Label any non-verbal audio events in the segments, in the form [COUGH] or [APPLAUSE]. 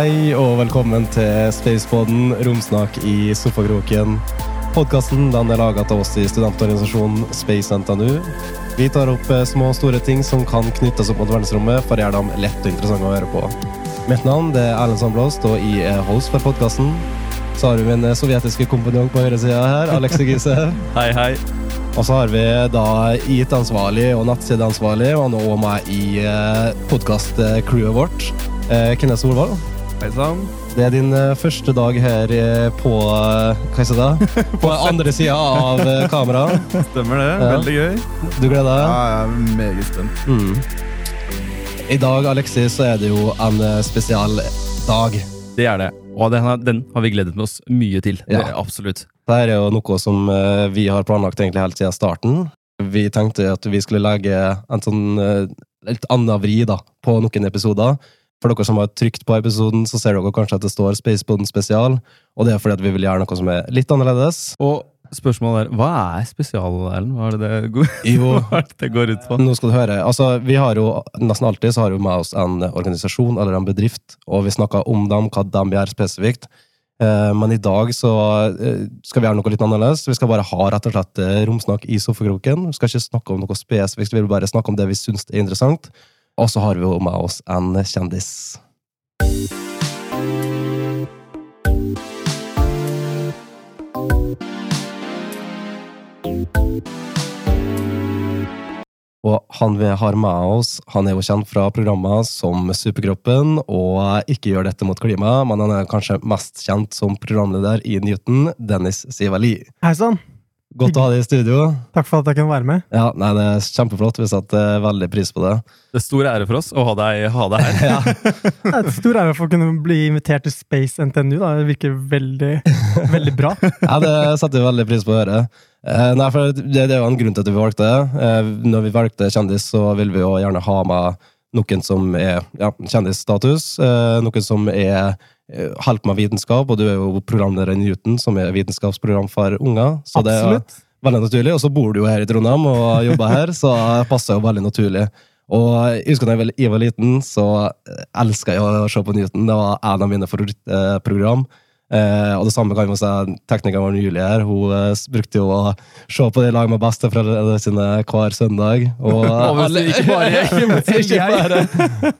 Hei og velkommen til Spaceboden, romsnak i sofakroken. Podkasten er laga av oss i studentorganisasjonen Space NTNU. Vi tar opp eh, små og store ting som kan knyttes opp mot verdensrommet, for å gjøre dem lett og interessante å høre på. Mitt navn det er Erlend Sandblåst, og jeg er host for podkasten. Så har vi min eh, sovjetiske kompanjong på høyresida her, Alex Gise. [LAUGHS] Hei, hei. Og så har vi da IT-ansvarlig og nettsideansvarlig, og han er også med i eh, podkast-crewet vårt. Kenneth Solvald. Hei sann. Det er din eh, første dag her eh, på eh, Hva heter det? [LAUGHS] På andre sida av kamera. kameraet. Stemmer det. Ja. Veldig gøy. Du gleder deg? Ja, jeg er meget spent. Mm. I dag Alexis, så er det jo en spesial dag. Det er det. Og den har, den har vi gledet oss mye til. Ja. Det, absolutt. Dette er jo noe som vi har planlagt egentlig helt siden starten. Vi tenkte at vi skulle legge en sånn litt annen vri da, på noen episoder. For dere som har trykt på episoden, så ser dere kanskje at det står Spaceboden spesial. Og det er fordi at vi vil gjøre noe som er litt annerledes. Og spørsmålet er, hva er spesial, Erlend? Hva er det det går, [LAUGHS] er det det går ut på? Nå skal du høre. Altså, vi har jo Nesten alltid så har vi med oss en organisasjon eller en bedrift, og vi snakker om dem, hva de gjør spesifikt. Eh, Men i dag så eh, skal vi gjøre noe litt annerledes. Vi skal bare ha rett og slett eh, romsnakk i sofakroken. Vi skal ikke snakke om noe spesifikt, vi vil bare snakke om det vi syns er interessant. Og så har vi jo med oss en kjendis. Og han vi har med oss, han er jo kjent fra programmer som Superkroppen og Ikke gjør dette mot klima, men han er kanskje mest kjent som programleder i Newton, Dennis Sivali. Hei sann! Godt å ha deg i studio. Takk for at jeg kunne være med. Ja, nei, Det er kjempeflott. Vi setter veldig pris på det. Det er stor ære for oss å ha deg, ha deg her. [LAUGHS] Ja, Det er stor ære for å kunne bli invitert til Space NTNU. Da. Det virker veldig, veldig bra. [LAUGHS] ja Det setter vi veldig pris på å høre. Eh, nei, for det, det er jo en grunn til at vi valgte det. Eh, når vi valgte kjendis, så vil vi jo gjerne ha med noen som er ja, kjendisstatus. Eh, noen som er eh, holder med vitenskap, og du er jo programleder i Newton, som er vitenskapsprogram for unger. Så det er veldig naturlig. Og så bor du jo her i Trondheim og jobber her, [LAUGHS] så det passer jo veldig naturlig. Og jeg husker da jeg var- liten, så elska jeg å se på Newton. Det var en av mine favorittprogram. Eh, og det samme kan vi si teknikeren vår Julie her. Hun eh, brukte jo å se på det i lag med besteforeldrene sine hver søndag. Og, [LAUGHS] ikke bare [LAUGHS] jeg, Ikke bare.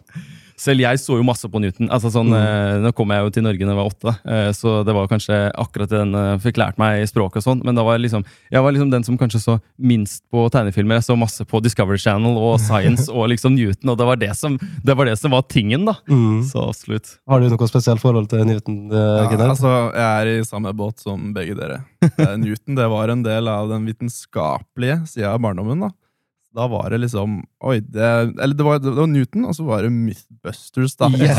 Selv jeg så jo masse på Newton. Altså sånn, eh, Nå kom jeg jo til Norge da jeg var åtte, eh, så det var kanskje akkurat den eh, fikk lært meg språket og sånn. Men da var jeg liksom, jeg var liksom den som kanskje så minst på tegnefilmer. Jeg så masse på Discovery Channel og [LAUGHS] Science og liksom Newton, og det var det som, det var, det som var tingen, da. Mm. Så absolutt. Har du noe spesielt forhold til Newton? eh, Ja, altså, jeg er i samme båt som begge dere. [LAUGHS] Newton det var en del av den vitenskapelige sida av barndommen. Da Da var det liksom Oi, det, eller det var, det var Newton, og så var det Mythbusters. da Yes.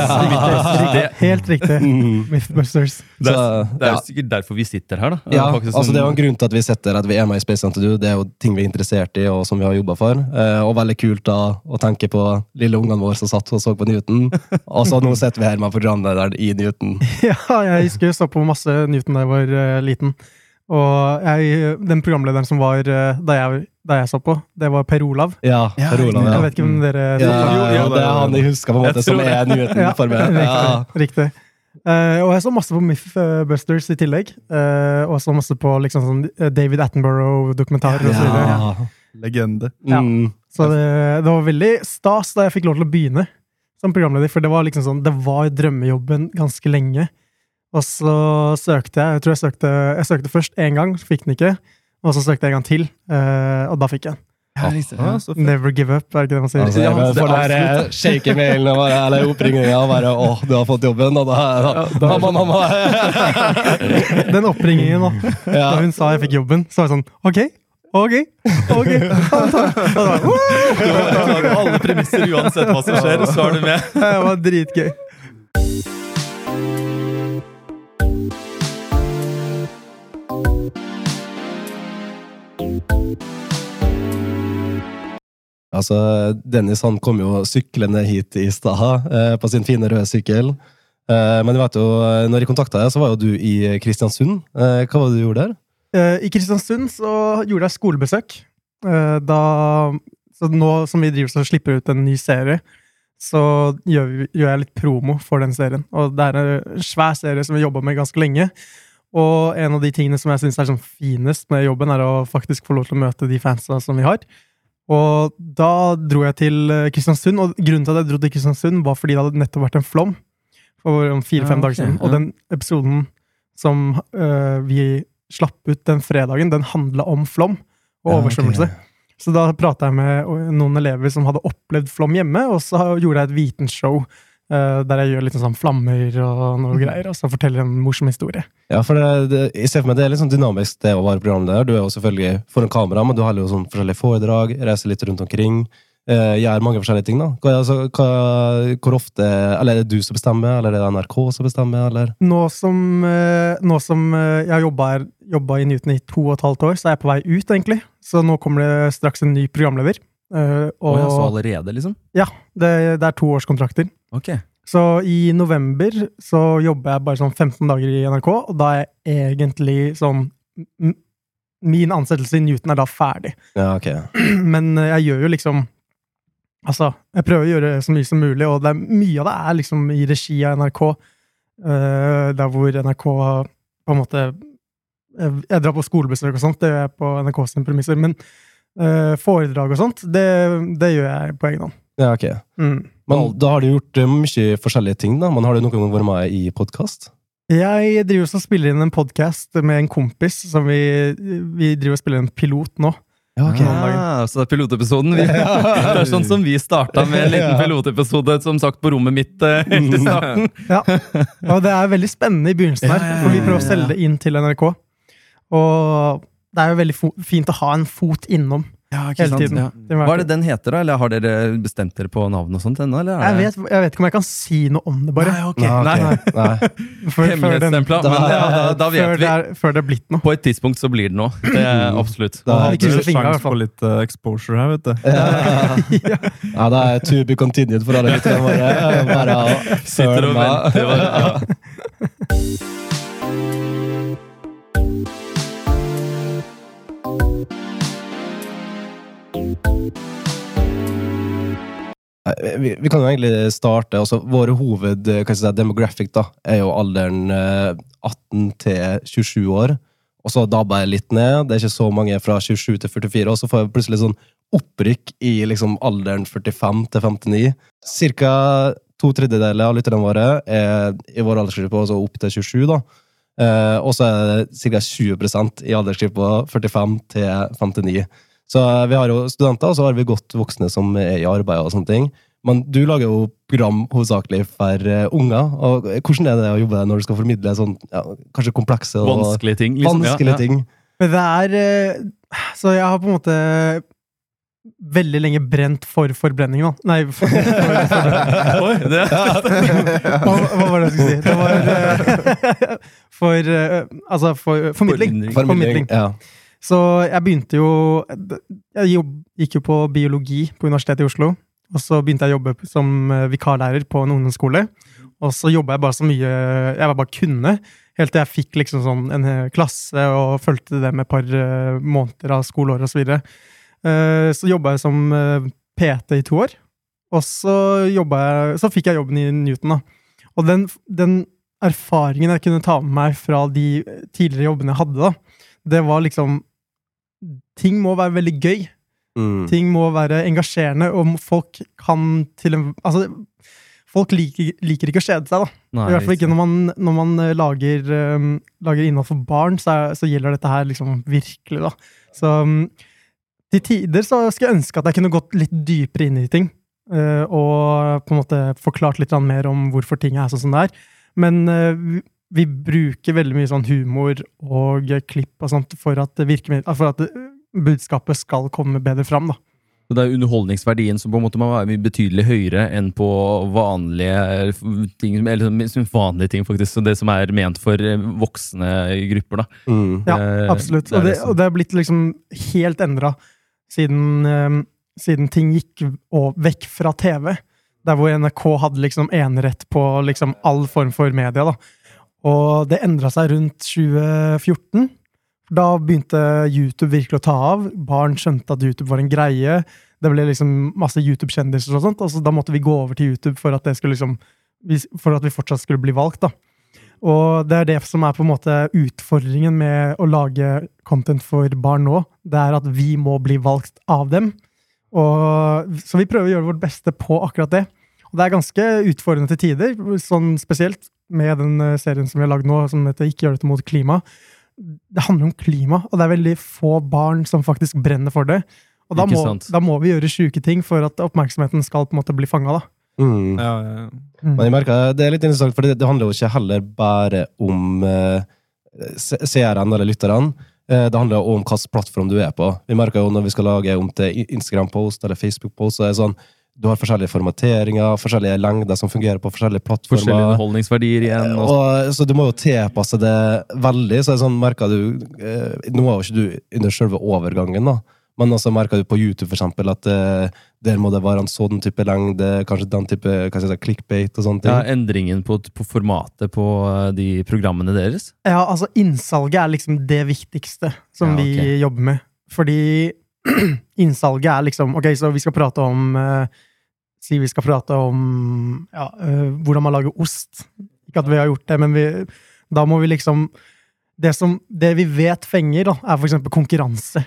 Riktig. [LAUGHS] Helt riktig. Mm. Mythbusters. Det er, det er jo sikkert derfor vi sitter her, da. Ja, Faktisk altså sånn- Det er jo en grunn til at vi sitter at vi er med i Space Center Det er jo ting vi er interessert i, og som vi har jobba for. Eh, og veldig kult da å tenke på lille ungene våre som satt og så på Newton. [LAUGHS] Og så nå sitter vi her med programlederen i Newton. Ja, jeg husker jeg så på masse Newton da jeg var uh, liten. Og jeg, den programlederen som var eh, da jeg, da jeg så på, det var Per Olav. Ja, Ja, Per Olav. Jeg vet ikke om dere Ja, Jo, jo, det er han jeg husker på en måte som er nyheten Ja, for meg. [LAUGHS] Riktig. Ja. riktig. Uh, og jeg så masse på Mythbusters i tillegg. Uh, og så masse på liksom sånn eh, David Attenborough-dokumentarer Ja, så. Ja. Legende. Ja. Mm. Så det, det var veldig stas da jeg fikk lov til å begynne som programleder, for det var liksom sånn, det var drømmejobben ganske lenge. Og så søkte jeg, jeg tror jeg søkte, jeg søkte først én gang, så fikk den ikke. Og så søkte jeg en gang til, eh, og da fikk jeg den. Ja, liksom. Ja. Never give up, er det ikke det man sier? Altså, Ja, jeg det får er den der shake mailen og bare, eller oppringninga og bare 'Å, du har fått jobben', og da, da, da- Mamma, mamma! [LAUGHS] Den oppringningen da, Ja. da hun sa jeg fikk jobben, så var jeg sånn, ok, ok, ok. [LAUGHS] Alle premisser uansett hva som skjer, så er du med. Det var dritgøy. Altså, Dennis han kom jo syklende hit i stad eh, på sin fine røde sykkel. Eh, men jeg vet jo, når jeg kontakta deg, så var jo du i Kristiansund. Eh, hva var det du gjorde der? Eh, I Kristiansund så gjorde jeg skolebesøk. Eh, Da, så nå som vi driver så slipper ut en ny serie, så gjør, gjør jeg litt promo for den serien. Og det er en svær serie som vi jobba med ganske lenge. Og en av de tingene som jeg syns er sånn finest med jobben, er å faktisk få lov til å møte de fansa som vi har. Og da dro jeg til eh, Kristiansund, og grunnen til at jeg dro til Kristiansund, var fordi det hadde nettopp vært en flom for om fire-fem Ja, okay, dager siden. Og ja. den episoden som uh, vi slapp ut den fredagen, den handla om flom og oversvømmelse. Så da prata jeg med noen elever som hadde opplevd flom hjemme, og så gjorde jeg et vitenshow eh, der jeg gjør litt sånn flammer og noe greier, og så forteller en morsom historie. Ja, for det, det, jeg ser for meg det er litt sånn dynamisk det å være programleder. Du er jo selvfølgelig foran kamera, men du har jo sånn forskjellige foredrag, reiser litt rundt omkring. eh, gjør mange forskjellige ting, da. Hva, altså, hva, hvor ofte Eller er det du som bestemmer, eller er det NRK som bestemmer, eller? Nå som, eh, nå som eh, jeg har jobba i Newton i to og et halvt år, så er jeg på vei ut, egentlig. Så nå kommer det straks en ny programleder. Eh, Og, og så allerede, liksom? ja, det, det er toårskontrakter. Okay. Så i november så jobber jeg bare sånn 15 dager i NRK, og da er jeg egentlig sånn Min ansettelse i Newton er da ferdig. Ja, okay. [CLEARS THROAT] Men eh, jeg gjør jo liksom Altså, jeg prøver å gjøre så mye som mulig, og det er, mye av det er liksom i regi av NRK. Uh, der hvor NRK på en måte Jeg, jeg drar på skolebesøk og sånt, det gjør jeg på NRK sine premisser. Men foredrag og sånt, det, det gjør jeg på egen hånd. Ja, ok. Mm. Men da har du gjort eh, mye forskjellige ting, da. Men har du noen gang vært med i podkast? Jeg driver også og spiller inn en podkast med en kompis. som Vi, vi driver og spiller en pilot nå. Ja, okay. ja, så det er pilotepisoden. Vi, [LAUGHS] det er sånn som vi starta med en liten pilotepisode, som sagt, på rommet mitt eh, [LAUGHS] helt i starten. Ja. Og det er veldig spennende i begynnelsen her, for vi prøver å selge det inn til NRK. Og det er jo veldig fint å ha en fot innom Ja, ikke hele sant? Ja. Hva er det den heter, da? Eller har dere bestemt dere på navn og sånt ennå? Er jeg, det... vet, jeg vet ikke om jeg kan si noe om det, bare. Nei, ok. Nei, ok. Nei. Nei. [LAUGHS] Før, før, den, Hemmelighetsstempla. Men ja, da, da før, det er, før det er blitt noe. På et tidspunkt så blir det noe. Det er absolutt. Da har Du så har fingre, sjanse på litt uh, exposure her, vet du. [LAUGHS] Ja, det er to be continued for alle [LAUGHS] lytterne våre. Bare å Sitter og venter. bare, Ja. Vi, vi kan jo egentlig starte. altså Våre hoved jeg si, demographic da, er jo alderen eh, 18 til 27 år. Og så dabber jeg litt ned. Det er ikke så mange fra 27 til 44. Og så får jeg plutselig sånn opprykk i liksom alderen 45 til 59. Cirka to tredjedeler av lytterne våre er i vår aldersgruppe, altså opp til 27. da. Eh, og så er det ca. 20 i aldersgruppa 45 til 59. Så eh, vi har jo studenter, og så har vi godt voksne som er i arbeid og sånne ting. Men du lager jo program hovedsakelig for eh, unger. og Hvordan er det å jobbe når du skal formidle sånn, ja, kanskje komplekse og Vanskelige ting. Liksom. vanskelige Ja, ja. ting? Men det er eh, Så jeg har på en måte veldig lenge brent for forbrenning, da. Nei, for, [LAUGHS] for, for, Oi, det hva, hva var det jeg skulle si? Det var eh, [LAUGHS] for eh, Altså, for formidling. Formidling. Formidling. Ja. Så jeg begynte jo Jeg jobb, gikk jo på biologi på Universitetet i Oslo. Og så begynte jeg å jobbe som eh, vikarlærer på en ungdomsskole. Og så jobba jeg bare så mye jeg bare kunne, helt til jeg fikk liksom sånn en klasse og fulgte det med et par eh, måneder av skoleåret osv. Så, videre. Eh, så jobba jeg som PT i to år. Og så, jeg, så fikk jeg jobben i Newton. da. Og den, den erfaringen jeg kunne ta med meg fra de tidligere jobbene jeg hadde, da, det var liksom Ting må være veldig gøy. Mm. Ting må være engasjerende, og folk kan til en Altså, folk liker, liker ikke å kjede seg, da. Nei, I hvert fall ikke når man, når man eh, lager, um, lager innhold for barn, så, er, så gjelder dette her liksom virkelig, da. Så um, til tider så skulle jeg ønske at jeg kunne gått litt dypere inn i ting. Uh, og på en måte forklart litt mer om hvorfor ting er sånn som det er. Men eh, vi, bruker veldig mye sånn humor og klipp og sånt for at, for at eh, budskapet skal komme bedre fram, da. Så det er underholdningsverdien som på en måte må være betydelig høyere enn på vanlige ting, eller vanlige ting, faktisk. Det som er ment for eh, voksne grupper, da. Mm. Ja, Eh, absolutt. det og, det, det og det er blitt liksom helt endra siden, eh, siden ting gikk og vekk fra TV. Der hvor NRK hadde liksom enerett på liksom all form for media. da. Og det endra seg rundt 2014. Da begynte YouTube virkelig å ta av. Barn skjønte at YouTube var en greie. det ble liksom masse YouTube-kjendiser og sånt, Altså, da måtte vi gå over til YouTube for at liksom For at vi fortsatt skulle bli valgt, da. Og det er det som er på en måte utfordringen med å lage content for barn nå. Det er at vi må bli valgt av dem. Og, så vi prøver å gjøre vårt beste på akkurat det. Og det er ganske utfordrende til tider, sånn spesielt med den eh, serien som vi har lagd nå, som heter Ikke gjør dette mot klima. Det handler om klima, og det er veldig få barn som faktisk brenner for det. Og da må, da må vi gjøre sjuke ting for at oppmerksomheten skal på en måte bli fanga, da. Mm. Ja, ja, ja. Men jeg merker, det er litt interessant, for det, det handler jo ikke heller bare om eh, seerne eller lytterne. Eh, det handler jo om hvilken plattform du er på. Vi merker jo når vi skal lage om til Instagram-post eller Facebook-post, så er det sånn du har forskjellige formateringer, forskjellige lengder som fungerer på forskjellige plattformer. Forskjellige underholdningsverdier igjen. Og, Og, så du må jo tilpasse det veldig. Så sånn, merker du eh, Nå er jo ikke du under selve overgangen, da. Men også merker du på YouTube for eksempel, at eh, der må det være en sånn type lengde, kanskje den type hva skal jeg si, clickbait og sånne ting. ja, endringen på, på formatet på eh, de programmene deres. Ja, altså innsalget er liksom det viktigste som Ja, okay. vi jobber med. Fordi [CLEARS THROAT] innsalget er liksom Ok, så vi skal prate om eh, Si vi skal prate om ja, eh, hvordan man lager ost. Ikke at vi har gjort det, men vi, da må vi liksom det, som, det vi vet fenger, da, er eksempel konkurranse.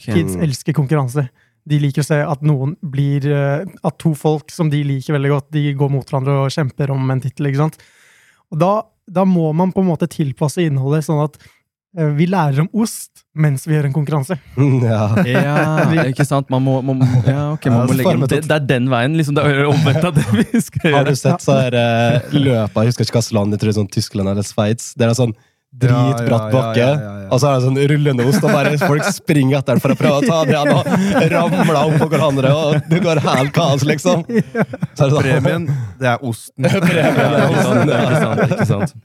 Kids Mm. elsker konkurranse. De liker å se at noen blir eh, At to folk som de liker veldig godt, de går mot hverandre og kjemper om en tittel. Da, da må man på en måte tilpasse innholdet sånn at vi lærer om ost mens vi gjør en konkurranse. [LAUGHS] Ja. Ja, ikke sant? Man må, man, må- ja, okay, man Ja, må legge det, det er den veien. liksom Det er omvendt av det vi skal gjøre. Har du sett så her uh, løpet, jeg husker ikke hvilket land, jeg tror det er sånn Tyskland eller Sveits, det er en sånn dritbratt Ja, ja, ja, bakke, ja, ja, ja. og så er det sånn rullende ost, og bare folk springer etter den for å prøve å ta det og ramler om på hverandre, og det går helt kaos, liksom. Så er det sånn, Premien, det er osten. [LAUGHS] Premien det er osten, ja. ikke sant, ikke sant.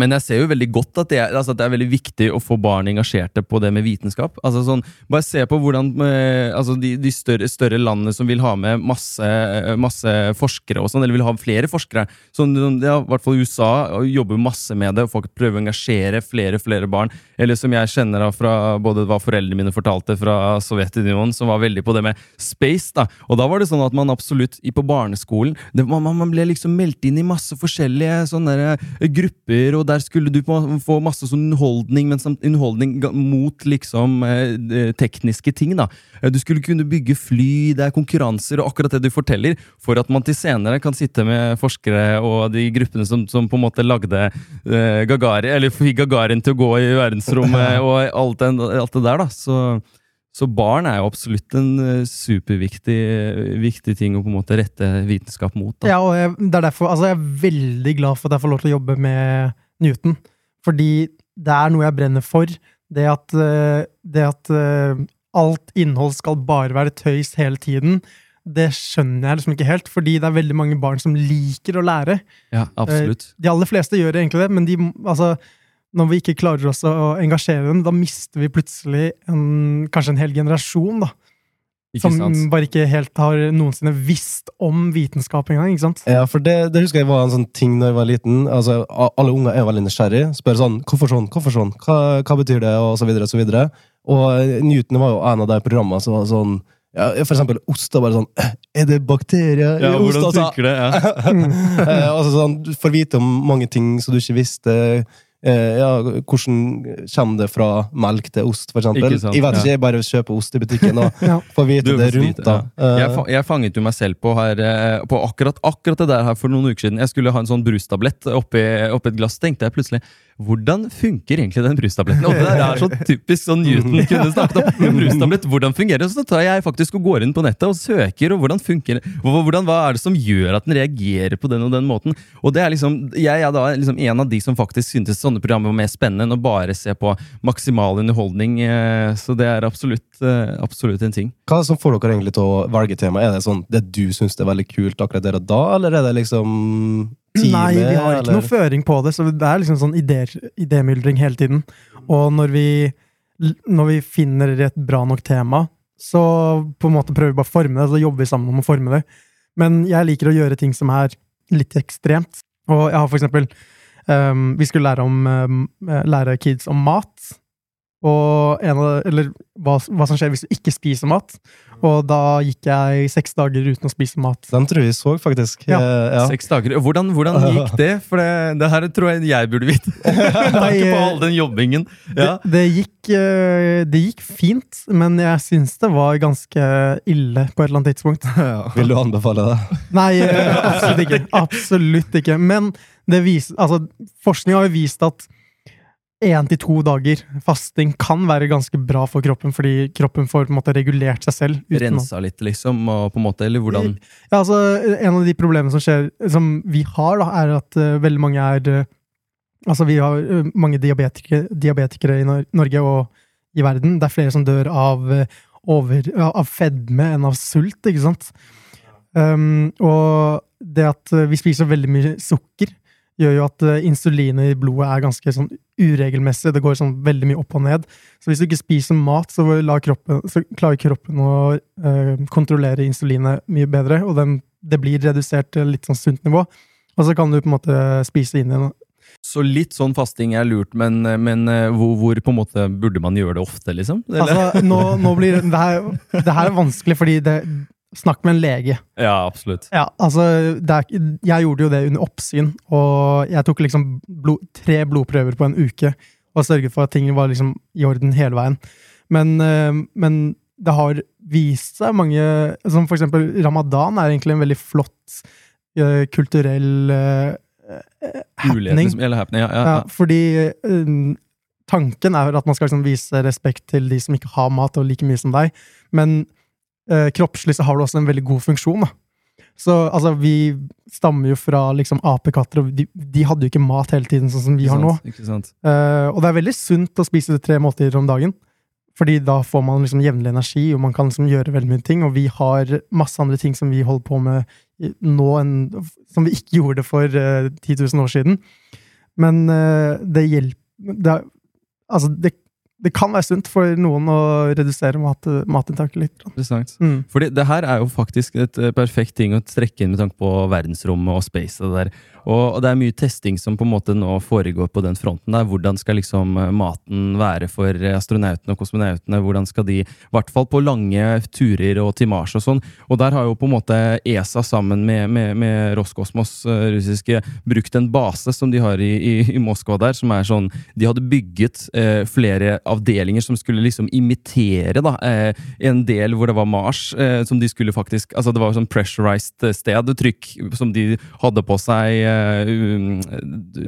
Men jeg ser jo veldig godt at det, er, altså at det er veldig viktig å få barn engasjerte på det med vitenskap. Altså sånn, bare se på hvordan eh, altså de, de større, større landene som vil ha med masse, eh, masse forskere, og sånn, eller vil ha flere forskere. Sånn, ja, I hvert fall USA jobber masse med det, og folk prøver å engasjere flere flere barn. Eller som jeg kjenner av fra både hva foreldrene mine fortalte fra Sovjetunionen, som var veldig på det med space. da. Og da var det sånn at man absolutt på barneskolen det, man, man ble liksom meldt inn i masse forskjellige sånne eh, grupper, og der skulle du på, få masse sånn underholdning, men samt underholdning mot liksom eh, eh, tekniske ting. da. Eh, Du skulle kunne bygge fly, det er konkurranser og akkurat det du forteller, for at man til senere kan sitte med forskere og de gruppene som, som på en måte lagde eh, Gagarin, eller fikk Gagarin til å gå i verdensrommet [LAUGHS] og alt, den, alt det der. da. Så, så barn er jo absolutt en superviktig viktig ting å på en måte rette vitenskap mot. da. Ja, og jeg, det er derfor, altså jeg er veldig glad for at jeg får lov til å jobbe med Newton. Fordi det er noe jeg brenner for. Det at, eh, det at eh, alt innhold skal bare være tøys hele tiden, det skjønner jeg liksom ikke helt. Fordi det er veldig mange barn som liker å lære. Ja, absolutt. De aller fleste gjør egentlig det, men de, altså, når vi ikke klarer oss å engasjere dem, da mister vi plutselig en, kanskje en hel generasjon, da. Ikke Som sant? bare ikke helt har noensinne visst om vitenskap engang. ikke sant? Ja, for det, det husker jeg var en sånn ting da jeg var liten. Altså, alle unger er veldig nysgjerrig. Spør sånn, hvorfor sånn, hvorfor sånn, hva, hva betyr det, og så videre, og så videre. Og eh, Newton var jo en av de programmene som var sånn, ja, for eksempel ost, bare sånn, «Eh, [CLEARS THROAT] er det bakterier i Ja, ost? hvordan Altså, det? Ja. [LAUGHS] Eh, altså sånn, du får vite om mange ting som du ikke visste. Eh, ja, hvordan kommer det fra melk til ost, for eksempel? Sant, Jeg vet ja. ikke, jeg bare kjøper ost i butikken og [LAUGHS] Ja. får vite Du det rundt. vite, da. ja. Jeg, Eh, fa jeg fanget jo meg selv på, her, eh, på akkurat, akkurat det der her for noen uker siden. Jeg skulle ha en sånn brustablett oppi, oppi et glass. tenkte jeg plutselig hvordan funker egentlig den brustabletten? Og det der er så [LAUGHS] typisk sånn Newton kunne snakket om. En brustablett, hvordan fungerer det? Så tar jeg faktisk og går inn på nettet og søker, og hvordan funker det? Hvordan, hva er det som gjør at den reagerer på den og den måten? Og det er liksom, Jeg er da liksom en av de som faktisk syntes sånne programmer var mer spennende enn å bare se på maksimal underholdning. eh, Så det er absolutt, eh, absolutt en ting. Hva er det som får dere egentlig til å velge tema? Er det sånn det du syns er veldig kult akkurat der og da, eller er det liksom teamet? Nei, vi har ikke eller? noe føring på det, så det er liksom sånn idémyldring hele tiden. Og når vi, når vi finner et bra nok tema, så på en måte prøver vi bare å forme det, så jobber vi sammen om å forme det. Men jeg liker å gjøre ting som er litt ekstremt. Og jeg har for eksempel um, Vi skulle lære, om, um, lære kids om mat. Og en av, eller hva, hva som skjer hvis du ikke spiser mat. Og da gikk jeg seks dager uten å spise mat. Den tror jeg vi så, faktisk. Ja. Eh, ja. Seks dager. Hvordan, hvordan gikk det? For det, det her tror jeg jeg burde vite. [LAUGHS] Takk på all den jobbingen. Ja. Det, det, gikk, eh, det gikk fint, men jeg syns det var ganske ille på et eller annet tidspunkt. [LAUGHS] Ja. Vil du anbefale det? Nei, eh, absolutt ikke. [LAUGHS] Absolutt ikke. Men det viser, altså, forskning har jo vist at én til to dager fasting kan være ganske bra for kroppen, fordi kroppen får på en måte regulert seg selv. Rensa litt, liksom, og på en måte, eller hvordan? Ja, altså, en av de problemene som skjer, som vi har, da, er at uh, veldig mange er uh, Altså, vi har uh, mange diabetikere, diabetikere i Norge og i verden. Det er flere som dør av, over, av fedme enn av sult, ikke sant? Um, og det at vi spiser veldig mye sukker, gjør jo at eh, insulinet i blodet er ganske sånn uregelmessig. Det går sånn veldig mye opp og ned. Så hvis du ikke spiser mat, så, kroppen, så klarer kroppen å eh, kontrollere insulinet mye bedre, og den, det blir redusert til litt sånn sunt nivå. Og så kan du på en måte spise inn igjen. Så litt sånn fasting er lurt, men, men eh, hvor, hvor på en måte burde man gjøre det ofte, liksom? Eller? Altså, nå, nå blir det her, det her er vanskelig, fordi det Snakk med en lege. ja, absolutt. Ja, altså, det er, jeg gjorde jo det under oppsyn, og jeg tok liksom blod, tre blodprøver på en uke og sørget for at ting var liksom i orden hele veien. Men, eh, men det har vist seg mange Som for eksempel ramadan er egentlig en veldig flott eh, kulturell Mulighet, happening. liksom, eller happening, ja, ja, Ja, fordi eh, tanken er at man skal liksom vise respekt til de som ikke har mat og like mye som deg, men eh, kroppslig så har du også en veldig god funksjon. Da. Så altså, vi stammer jo fra liksom apekatter, og de, de hadde jo ikke mat hele tiden, sånn som vi har nå. Eh, og det er veldig sunt å spise tre måltider om dagen. Fordi da får man liksom jevnlig energi, og man kan liksom gjøre veldig mye ting. Og vi har masse andre ting som vi holder på med nå, enn, som vi ikke [LAUGHS] gjorde for eh, 10 000 år siden. Men eh, det hjelper det, Altså, det, det kan være sunt for noen å redusere mat, matinntaket litt. Interessant. Mm. Fordi det her er jo faktisk et eh, perfekt ting å strekke inn med tanke på verdensrommet og space. Og, det der. og det er mye testing som på en måte nå foregår på den fronten der. Hvordan skal liksom eh, maten være for astronautene og kosmonautene? Hvordan skal de, i hvert fall på lange turer og til Mars og sånn. Og der har jo på en måte ESA sammen med, med, med Roskosmos, eh, russiske, brukt en base som de har i, i, i Moskva der, som er sånn De hadde bygget eh, flere avdelinger som skulle liksom imitere da, eh, en del hvor det var Mars, eh, som de skulle faktisk Altså det var sånn pressurized sted, trykk, som de hadde på seg eh, um,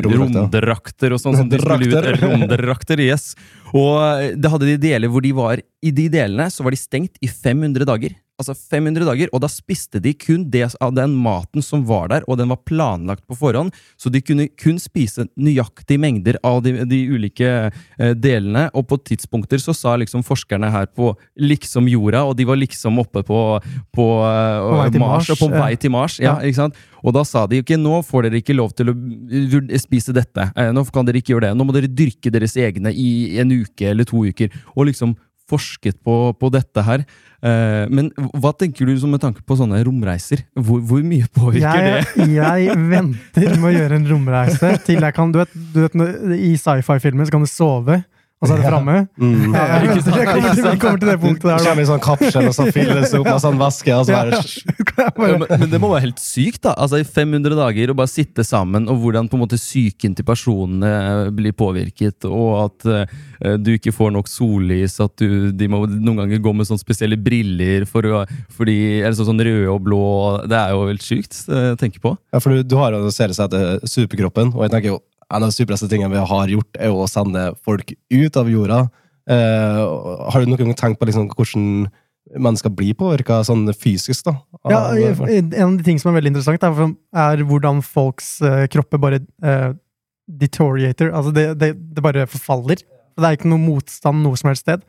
Romdrakter. og sånn. som de skulle ut- Drakter. Romdrakter, yes. Og eh, det hadde de deler hvor de var I de delene så var de stengt i 500 dager. Altså 500 dager, og da spiste de kun det av den maten som var der, og den var planlagt på forhånd, så de kunne kun spise nøyaktige mengder av de, de ulike eh, delene, og på tidspunkter så sa liksom forskerne her på liksom jorda, og de var liksom oppe på, på, eh, På Mars, Mars, og på vei til Mars, ja, Ja. ikke sant? Og da sa de ikke nå får dere ikke lov til å spise dette, eh, nå kan dere ikke gjøre det, nå må dere dyrke deres egne i en uke eller to uker, og liksom forsket på, på dette her. Eh, men hva tenker du med tanke på sånne romreiser? Hvor, hvor mye påvirker det? Jeg, [LAUGHS] jeg venter med å gjøre en romreise til jeg kan Du vet, du vet i sci-fi-filmer så kan du sove, og så er det framme. Mm. Ja, [LAUGHS] vi kommer til det punktet der. kommer i sånn kapsel, og så fylles det opp med sånn væske. Og så [LAUGHS] bare, Ja, men, men det må være helt sykt, da. Altså I 500 dager å bare sitte sammen, og hvordan på en måte psyken til personene eh, blir påvirket, og at uh, du ikke får nok sollys, at du, de må noen ganger gå med sånne spesielle briller for å, fordi, eller sånn, sånn røde og blå. Det er jo helt sykt eh, å tenke på. Ja, for du, du har jo serie som heter Superkroppen, og jeg tenker jo en av de supereste tingene vi har gjort, er å sende folk ut av jorda. Eh, har du noen gang tenkt på liksom, hvordan mennesker blir påvirka sånn fysisk? da? Ja, en av de tingene som er veldig interessant, er, er hvordan folks eh, kropper bare eh, deteriorater. Altså, det, det, det bare forfaller. Det er ikke noe motstand noe som helst sted.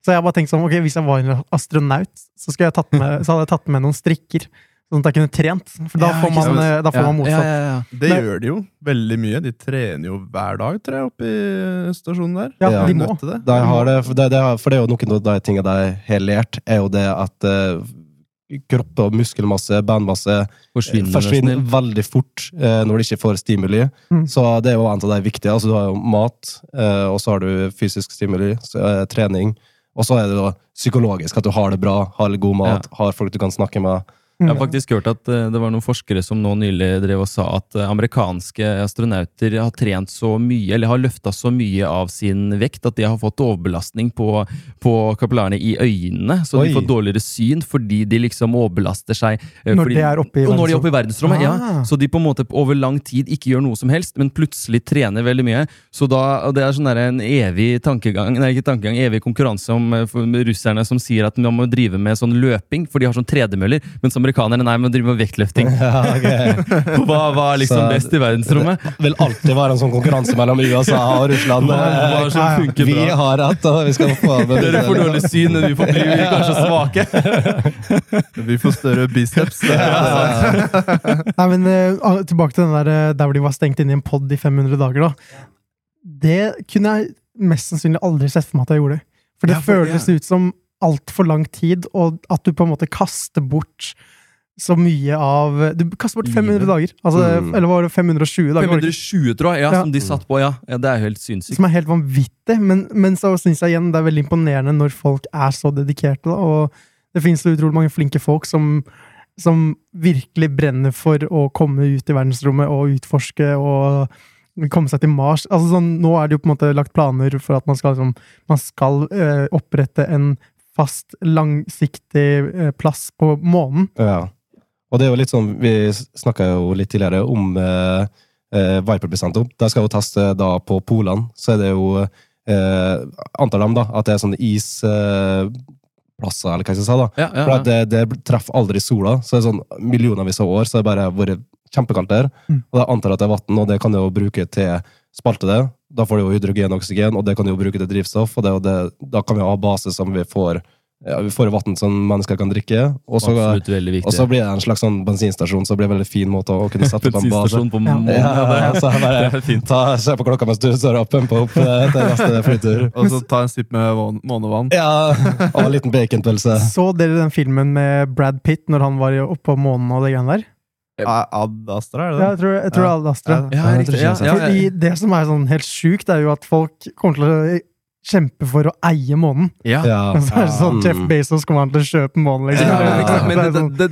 Så jeg har bare tenkt sånn, ok, hvis jeg var en astronaut, så, jeg med, så hadde jeg tatt med noen strikker. Sånn at jeg kunne trent. For da Ja, får man, eh, da får man ja. Det Men- gjør de jo veldig mye. De trener jo hver dag, tror jeg, oppe i stasjonen der. Ja, Ja. de må. det. De har det, for, det, det, har- for det er jo noen av de tingene de har lært, er jo det at eh, kropp og muskelmasse, bandmasse, Forsvinner, forsvinner veldig fort eh, når de ikke får stimuli. Mm. Så det er jo en av de viktige. Altså, du har jo mat, eh, og så har du fysisk stimuli, så, eh, trening. Og så er det da psykologisk, at du har det bra, har god mat, har folk du kan snakke med. Jeg har faktisk hørt at eh, det var noen forskere som nå nylig drev og sa at eh, amerikanske astronauter har trent så mye, eller har løfta så mye av sin vekt, at de har fått overbelastning på, på kapillarene i øynene. Så Oi. de får dårligere syn fordi de liksom overbelaster seg. eh, Når fordi, de er oppe i verdensrommet? når de er oppe i verdensrommet. Ja. Ah. Så de på en måte over lang tid ikke gjør noe som helst, men plutselig trener veldig mye. Så da, Det er sånn der en evig tankegang, nei ikke tankegang, evig konkurranse om russerne som sier at man må drive med sånn løping, for de har sånn tredemøller, mens amerikanerne nei, man driver med vektløfting. [LAUGHS] Ja, okay. [LAUGHS] Hva, hva er liksom Så- best i verdensrommet? Det vil alltid være en sånn konkurranse mellom USA og Russland. Hva, hva er som funker Vi bra? har hatt, og vi skal få det. [LAUGHS] Dere får dårlig syn, men vi får bli vi kanskje svake. Vi får større biceps. Nei, men eh, ah, Tilbake til den der, eh, der hvor de var stengt inne i en pod i 500 dager. da. Det kunne jeg mest sannsynlig aldri sett for meg at jeg gjorde. For det Ja, for- føles ut som altfor lang tid, og at du på en måte kaster bort så mye av Du kaster bort 500 Livet. dager. Altså, Mm. Eller var det 520 dager? var det ikke? 520, tror jeg, ja, Ja. som de satt på. ja. ja det er helt sinnssykt. Som er helt vanvittig. Men, men så syns jeg igjen det er veldig imponerende når folk er så dedikerte. Da, og det finnes så utrolig mange flinke folk som, som virkelig brenner for å komme ut i verdensrommet og utforske og komme seg til Mars. Altså sånn, nå er det jo på en måte lagt planer for at man skal, liksom, man skal øh, opprette en fast, langsiktig øh, plass på månen. Ja. Og det er jo litt sånn, vi snakka jo litt tidligere om eh, eh, Viper-presentum. De skal jo teste da på polene. Så er det jo eh, Antar de da at det er sånne isplasser, eh, eller hva jeg skal si. da. Ja, ja, ja. For det, det treffer aldri sola. Så det er sånn millionervis av år så har det bare vært kjempekaldt der. Mm. Og da antar at det er vann, og det kan du jo bruke til spalte det. Da får du jo hydrogen og oksygen, og det kan du jo bruke til drivstoff. Og det, og det, da kan vi ha base som vi får ja, vi får vann som mennesker kan drikke. Og så, Absolutt veldig viktig. og så blir det en slags sånn bensinstasjon, så det blir en veldig fin måte å kunne sette opp en base. Bensinstasjon på Ja. månen. Ja, Ja, så jeg det bare er fint. ta, se på klokka mens du står og pumper opp eh, til neste flytur. Og så ta en sipp med månevann. Ja, og en liten baconpølse. Så dere den filmen med Brad Pitt når han var oppe på månen og det greiene der? Ad Astra, er det Ja, det? jeg tror, jeg tror det Ad Astra. Ja. Ja, riktig. ikke Ja, jeg ja, Fordi det som er sånn helt sjukt, er jo at folk kommer til å kjempe for å eie månen. Ja. Ja. [LAUGHS] Så er det sånn Mm. Jeff Bezos kommer han til å kjøpe månen, liksom. Ja, [LAUGHS] liksom- men det det, sånn- det,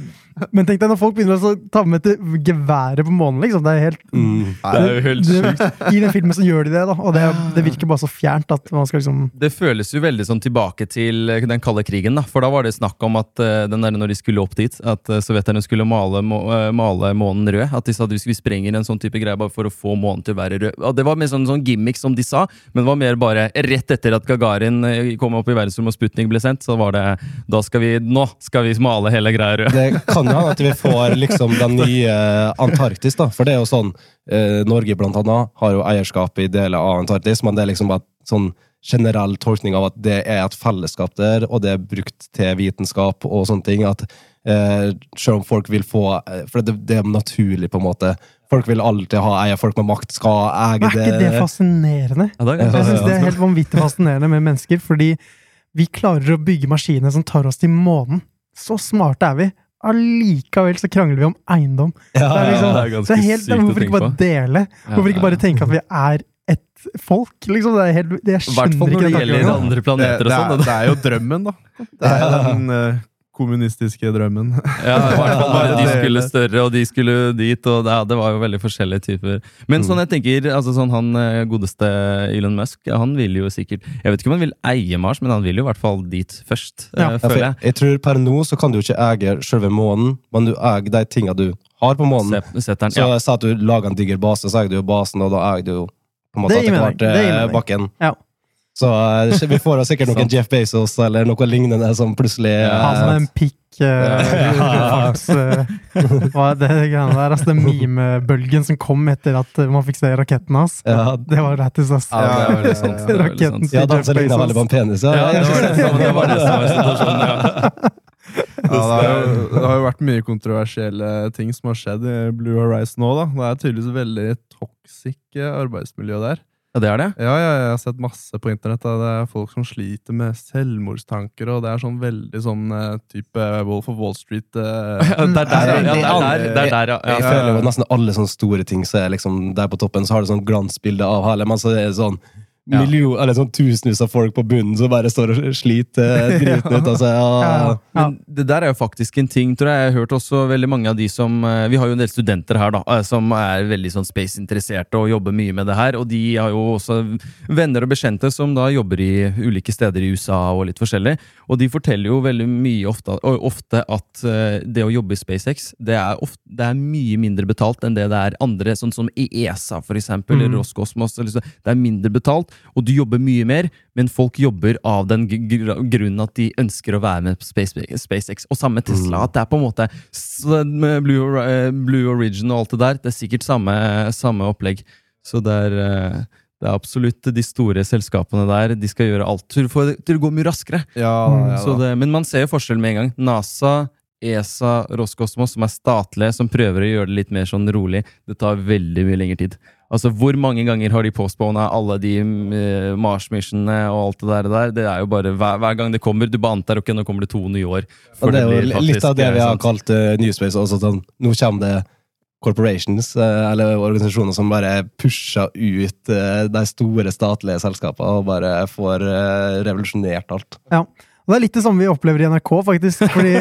Men tenk deg når folk begynner å ta med til geværet på månen, liksom. Det er helt Mm. det er jo helt sjukt. I den filmen så gjør de det, da. Og det, det virker bare så fjernt at man skal liksom Det føles jo veldig sånn tilbake til eh, den kalde krigen. da, For da var det snakk om at eh, den der når de skulle opp dit, at uh, sovjeterne skulle male, må, eh, male månen rød. At de sa at vi vi sprenger en sånn type greie bare for å få månen til å være rød. Og Det var mer sånn, sånn gimmick som de sa, men det var mer bare rett etter at Gagarin eh, kom opp i verdensrommet og Sputnik ble sendt, så var det da skal vi, Nå skal vi male hele greia rød. Det kan jo at vi får liksom den nye Antarktis, da. For det er jo sånn eh, Norge blant annet har jo eierskap i deler av Antarktis, men det er liksom bare sånn generell tolkning av at det er et fellesskap der, og det er brukt til vitenskap og sånne ting. At eh, selv om folk vil få eh, For det, det er naturlig, på en måte. Folk vil alltid ha eie. Folk med makt skal eie det. er ikke det fascinerende? Ja, det er Jeg synes det er helt vanvittig fascinerende med mennesker, fordi vi klarer å bygge maskiner som tar oss til månen. Så smarte er vi. Allikevel så krangler vi om eiendom. Ja, Det er liksom, det er ganske det er helt, sykt å hvorfor ikke bare dele? Hvorfor ikke bare tenke at vi er et folk? Liksom, det er helt, det jeg I hvert fall skjønner når det ikke gjelder andre Det, planeter det, og er, sånn. det er jo drømmen, da. Det er jo den eh, kommunistiske drømmen. [LAUGHS] Ja, i hvert fall bare de skulle større, og de skulle dit, og det, det var jo veldig forskjellige typer. Men sånn jeg tenker, altså sånn han eh, godeste Elon Musk, han vil jo sikkert Jeg vet ikke om han vil eie Mars, men han vil jo i hvert fall dit først, eh, Ja. Ja, føler jeg, jeg. jeg tror per nå så kan du ikke eie selve månen, men du eier de tinga du har på månen. Se- Setter Så jeg sa at du lager en diger base, så eier du jo basen, og da eier du jo på en måte etter hvert bakken. Ja. Så eh, vi får da sikkert [LAUGHS] noen Jeff Bezos eller noe lignende som plutselig Ja, Han som er en pikk eh, [LAUGHS] eh, Hva er det greiene der? Altså, den meme-bølgen som kom etter at man fikk se raketten hans. ja, Det var lættis, ass. Ja, det var sant. Det [LAUGHS] var Raketten ja, til de Jeff Bezos. veldig på en penis. Ja, Ja, det var det som, det var det som var situasjonen, ja. Ja, det, har jo, det har jo vært mye kontroversielle ting som har skjedd i Blue Horizon nå. da. Det er tydeligvis veldig toxic eh, arbeidsmiljø der. Ja, Ja, det er det? Ja, ja, jeg har sett masse på internett. Da. Det er folk som sliter med selvmordstanker, og det er sånn veldig sånn eh, type Wolf of Wall Street. eh, [LAUGHS] Ja, det er der, ja. det er der, det er ja. Jeg føler jo nesten alle sånne store ting så er liksom der på toppen, så har du sånn glansbilde av hele, men så er det sånn Ja. million, eller sånn tusenvis av folk på bunnen som bare står og sliter [LAUGHS] driten ut av seg. Ja, Ja. ja. Men det der er jo faktisk en ting, tror jeg. Jeg har hørt også veldig mange av de som eh, Vi har jo en del studenter her, da, eh, som er veldig sånn space-interesserte og jobber mye med det her. Og de har jo også venner og bekjente som da jobber i ulike steder i USA og litt forskjellig. Og de forteller jo veldig mye ofte, ofte at eh, det å jobbe i SpaceX, det er, ofte, det er mye mindre betalt enn det det er andre, sånn som i ESA, for eksempel, Mm. eller Roscosmos. eller. Det er mindre betalt, og du jobber mye mer, men folk jobber av den gr gr- grunnen at de ønsker å være med på SpaceX. Og samme Tesla. At det er på en måte med Blue, eh, Blue Origin og alt det der. Det er sikkert samme, samme opplegg. Så det er, eh, det er absolutt de store selskapene der. De skal gjøre alt til å til å gå mye raskere. ja, Mm, ja, Så det, men man ser jo forskjell med en gang. NASA, ESA, Roscosmos, som er statlige, som prøver å gjøre det litt mer sånn rolig. Det tar veldig mye lengre tid. Altså, Hvor mange ganger har de postpona alle de uh, Mars-missionene og alt det der, der? Det er jo bare hver, hver gang det kommer. Du bare antar ok, nå kommer det to nye år. Og det er jo litt faktisk, av det vi eh, har sant. kalt uh, Newspace. Også, sånn, nå kommer det corporations, uh, eller organisasjoner som bare pusher ut uh, de store statlige selskapene og bare får eh, revolusjonert alt. Og det er litt det samme vi opplever i NRK, faktisk. Fordi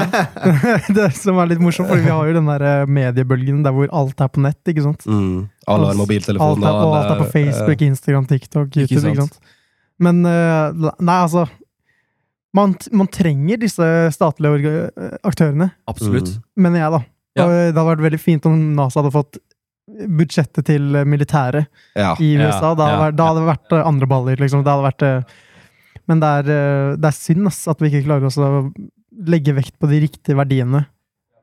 [LAUGHS] [LAUGHS] Det som er litt morsomt, fordi vi har jo den der eh, mediebølgen der hvor alt er på nett, ikke sant? Mm. Alle har mobiltelefon. Alt er, og alt er på Facebook, Instagram, TikTok, YouTube. Ikke sant? sant? Men eh, nei, altså man, man trenger disse statlige eh, aktørene, Absolutt. Mm. mener jeg, da. Ja. Og det hadde vært veldig fint om NASA hadde fått budsjettet til militæret Ja. i USA. Da hadde, ja, vært, da hadde det vært andre baller, liksom. Det hadde vært, men det er, eh, det er synd ass, at vi ikke klarer oss å legge vekt på de riktige verdiene.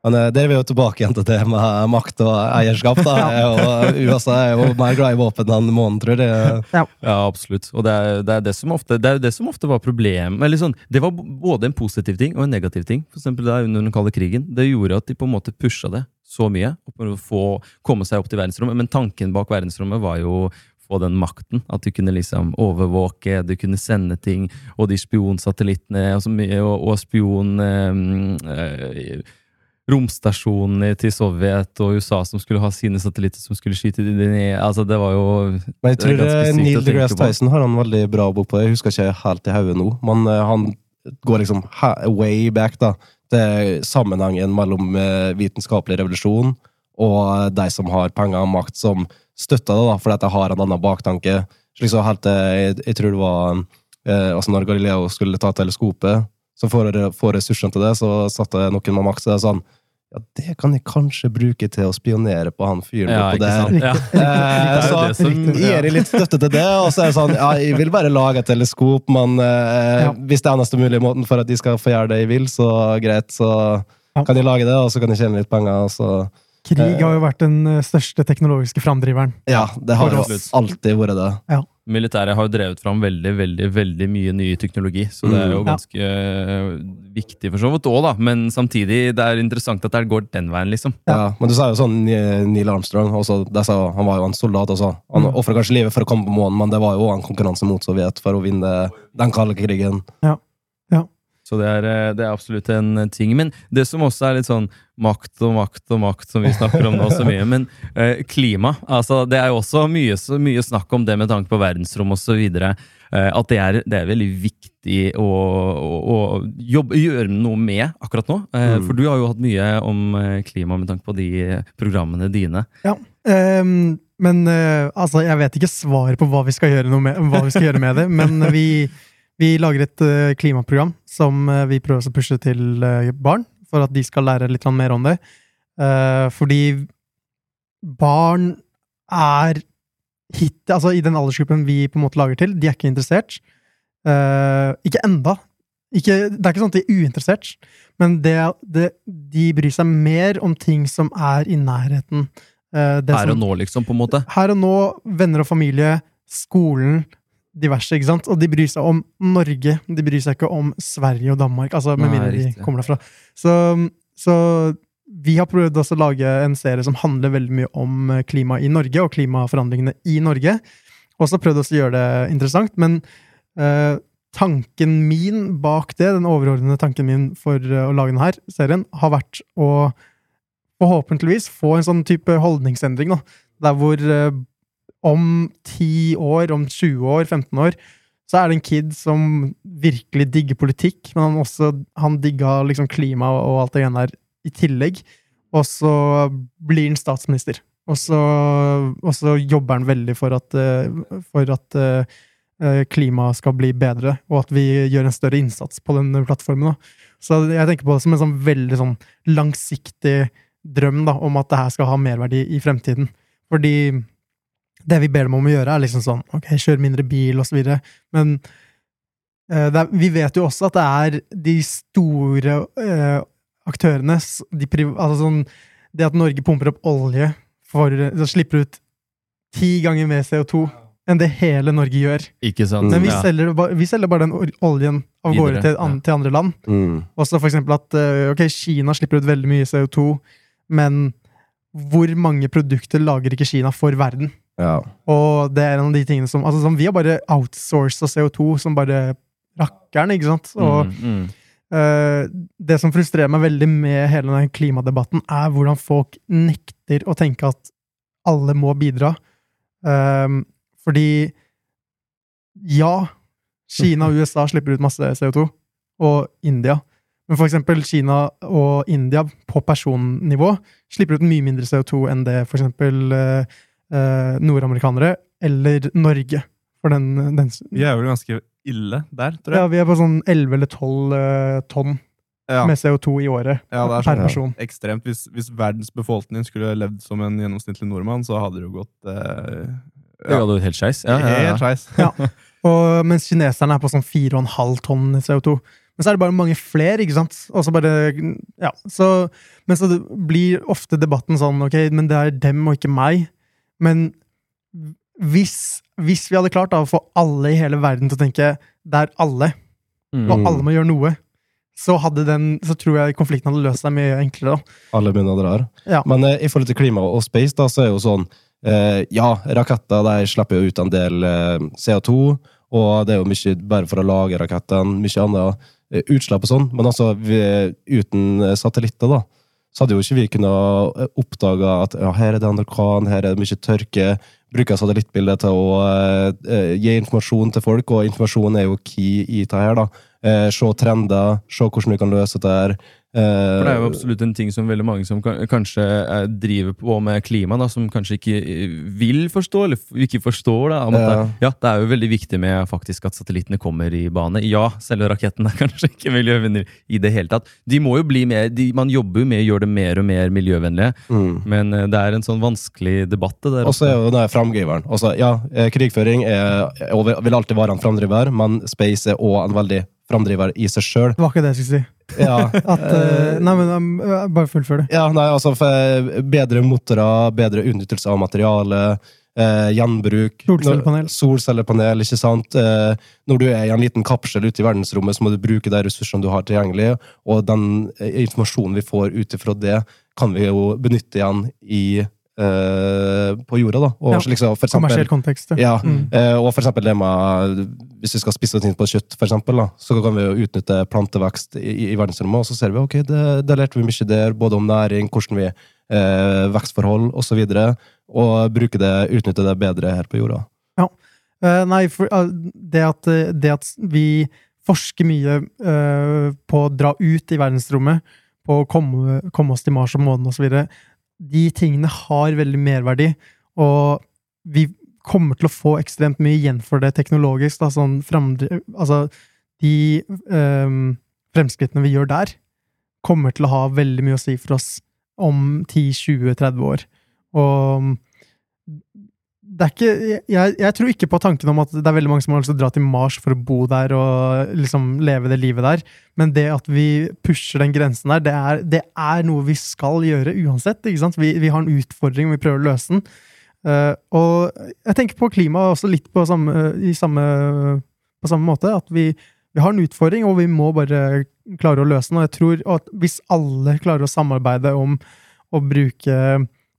Men eh, det er vi jo tilbake igjen til det med makt og eierskap. da. [LAUGHS] Og USA er jo mer glad i våpen enn månen, tror jeg. Ja, absolutt. Og det er, det er, det ofte, det er det som ofte var problemet. Eller sånn, det var både en positiv ting og en negativ ting. For eksempel der under den kalde krigen. Det gjorde at de på en måte pusha det så mye. for å få komme seg opp til verdensrommet. Men tanken bak verdensrommet var jo få den makten. At du kunne liksom overvåke, du kunne sende ting. Og de spionsatellittene og, og, og spion... Øh, romstasjonene til Sovjet og USA som skulle ha sine satellitter som skulle skyte de ned. Altså, det var jo Men jeg tror eh, Neil deGrasse. Tyson har en veldig bra bok på det. Jeg husker ikke helt i hodet nå, men eh, han går liksom way back da, til sammenhengen mellom vitenskapelig revolusjon og eh, de som har penger og makt, som støtter det, da, fordi at det har en annen baktanke. Slik så helt til, jeg, jeg tror det var eh, altså når Galileo skulle ta teleskopet, så for å få ressursene til det, så satte noen med makt til det sånn ja, det kan jeg kanskje bruke til å spionere på han fyren Ja, på der. Ja. Eh, [LAUGHS] Det så det som- gir jeg litt støtte til det, og så er det sånn Ja, jeg vil bare lage et teleskop, men eh, hvis det er eneste mulige måten for at de skal få gjøre det jeg vil, så greit, så kan de lage det, og så kan de tjene litt penger, og så Krig har jo vært den eh, største teknologiske framdriveren. Ja, det har jo alltid vært det. Militæret har jo drevet fram veldig veldig, veldig mye ny teknologi, så det er jo ganske Ja. øh, viktig for så vidt òg, da. Men samtidig, det er interessant at det går den veien, liksom. Ja. Men du sa jo sånn Neil Armstrong, også, sa, han var jo en soldat også. Han Mm. ofra kanskje livet for å komme på månen, men det var jo en konkurranse mot Sovjet for å vinne den kalde krigen. Så det er, øh, det er absolutt en ting. Men det som også er litt sånn makt og makt og makt, som vi snakker om nå så mye, men eh, klima altså Det er jo også mye, så mye snakk om det med tanke på verdensrom osv. Eh, at det er, det er veldig viktig å, å, å jobbe, gjøre noe med akkurat nå. Eh, Mm. For du har jo hatt mye om eh, klima med tanke på de programmene dine. Ehm, men uh, altså, jeg vet ikke svaret på hva vi skal gjøre, med, hva vi skal gjøre med det, men vi, vi lager et eh, klimaprogram som eh, vi prøver å pushe til eh, barn, for at de skal lære litt mer om det. Fordi barn er hit, altså i den aldersgruppen vi på en måte lager til, de er ikke interessert. Ikke enda. Ikke, det er ikke sånn at de er uinteressert, men det, det, de bryr seg mer om ting som er i nærheten. Det Her som- og nå, liksom, på en måte. her og nå, venner og familie, skolen, diverse, ikke sant? Og de bryr seg om Norge, de bryr seg ikke om Sverige og Danmark, altså med mindre de kommer derfra. Så, så vi har prøvd også å lage en serie som handler veldig mye om klima i Norge, og klimaforandringene i Norge. også prøvd også å gjøre det interessant, men eh, tanken min bak det, den overordnede tanken min for eh, å lage denne serien, har vært å forhåpentligvis få en sånn type holdningsendring, da. Der hvor eh, om 10 år, om 20 år, 15 år, så er det en kid som virkelig digger politikk, men han også han digga liksom klima og alt det greiene der i tillegg. Og så blir han statsminister. Og så, og så jobber han veldig for at, eh, for at eh, eh, klimaet skal bli bedre, og at vi gjør en større innsats på den plattformen. Da. Så jeg tenker på det som en sånn veldig sånn langsiktig drøm da, om at det her skal ha merverdi i fremtiden. Fordi det vi ber dem om å gjøre, er liksom sånn ok, kjør mindre bil, videre. Men uh, det er, vi vet jo også at det er de store uh, aktørene de priv, altså sånn, Det at Norge pumper opp olje for Så slipper ut ti ganger mer CO2 enn det hele Norge gjør. Ikke sant? Men vi, Ja. selger, vi selger bare den oljen av gårde til, an, ja. til andre land. Mm. Også for eksempel at uh, ok, Kina slipper ut veldig mye CO2, men hvor mange produkter lager ikke Kina for verden? Ja. Og det er en av de tingene som altså, som Vi har bare outsourca CO2 som bare rakkeren, ikke sant? Og Mm, mm. Uh, det som frustrerer meg veldig med hele den klimadebatten, er hvordan folk nekter å tenke at alle må bidra. Um, fordi ja, Kina og USA slipper ut masse CO2, og India. Men for eksempel Kina og India på personnivå slipper ut mye mindre CO2 enn det for eksempel eh, eh, nordamerikanere eller Norge. For den, den Vi er vel ganske ille der, tror jeg. ja, vi er på sånn 11 eller 12 eh, tonn Ja, med CO2 i året ja det er per sånn person. ekstremt. Hvis, hvis verdens befolkning skulle levd som en gjennomsnittlig nordmann, så hadde det jo gått eh, Det hadde jo helt skeis. Ja, ja, ja. helt skeis. Og mens kineserne er på sånn 4,5 tonn CO2. Men så er det bare mange flere, ikke sant? Og så bare, ja, så, men så blir ofte debatten sånn, ok, men det er dem og ikke meg. Men hvis, hvis vi hadde klart da, å få alle i hele verden til å tenke det er alle, Mm. og alle må gjøre noe, så, hadde den, så tror jeg konflikten hadde løst seg mye enklere. da. Alle begynner drar. Ja. Men eh, i forhold til klima og space, da, så er jo sånn eh, Ja, raketter de slipper jo ut en del eh, CO2, og det er jo mye bare for å lage rakettene, mye annet eh, utslipp og sånn. Men altså, vi, uten eh, satellitter, da, så hadde jo ikke vi kunnet oppdage at ja, her er det en her er det mye tørke. Bruke satellittbildet til å eh, eh, gi informasjon til folk, og informasjon er jo key i det her. da. Eh, se trender, se hvordan vi kan løse det her. Eh, For det er jo absolutt en ting som veldig mange som kan, kanskje eh, driver på med klima, da, som kanskje ikke eh, vil forstå, eller ikke forstår. Da, Ja. det, ja, det er jo veldig viktig med faktisk at satellittene kommer i bane. Ja, selve raketten er [LAUGHS] kanskje ikke miljøvennlig i det hele tatt. De må jo bli mer, de, Man jobber jo med å gjøre det mer og mer miljøvennlige, mm. men eh, det er en sånn vanskelig debatt. det der. Og så er jo den framdriveren. Altså, ja, krigføring er, vil alltid være en framdriver, men space er òg en veldig framdriver i seg sjøl. Det var ikke det jeg skulle si. Ja, [LAUGHS] At, uh, nei, men um, bare fullfør det. ja, nei, altså for bedre motorer, bedre utnyttelse av materiale, eh, gjenbruk Solcellepanel. Solcellepanel, ikke sant? Eh, når du er i en liten kapsel ute i verdensrommet, så må du bruke de ressursene du har tilgjengelig, og den eh, informasjonen vi får ut ifra det, kan vi jo benytte igjen i eh, på jorda, da. Og Ja. liksom, for eksempel, Kommersiell kontekst. ja. Mm. eh, og for eksempel det med Hvis vi skal spisse oss inn på kjøtt, for eksempel, da, så kan vi jo utnytte plantevekst i, i verdensrommet, og så ser vi ok, det, det lærte vi mye der, både om næring, hvordan vi eh, vekstforhold osv., og, så og bruke det, utnytte det bedre her på jorda. Ja. nei, for uh, det, at, uh, det at vi forsker mye uh, på å dra ut i verdensrommet, på å komme, komme oss til Mars og månen osv., de tingene har veldig merverdi, og vi kommer til å få ekstremt mye igjen for det teknologisk. Da, sånn fremdre, altså, de um, fremskrittene vi gjør der, kommer til å ha veldig mye å si for oss om 10-20-30 år. Og det er ikke, jeg, jeg tror ikke på tanken om at det er veldig mange som har lyst til å dra til Mars for å bo der og liksom leve det livet der, men det at vi pusher den grensen der, det er, det er noe vi skal gjøre uansett. ikke sant? Vi, vi har en utfordring, og vi prøver å løse den. Uh, og jeg tenker på klima også litt på samme, samme, på samme måte, at vi, vi har en utfordring, og vi må bare klare å løse den. Og jeg tror at hvis alle klarer å samarbeide om å bruke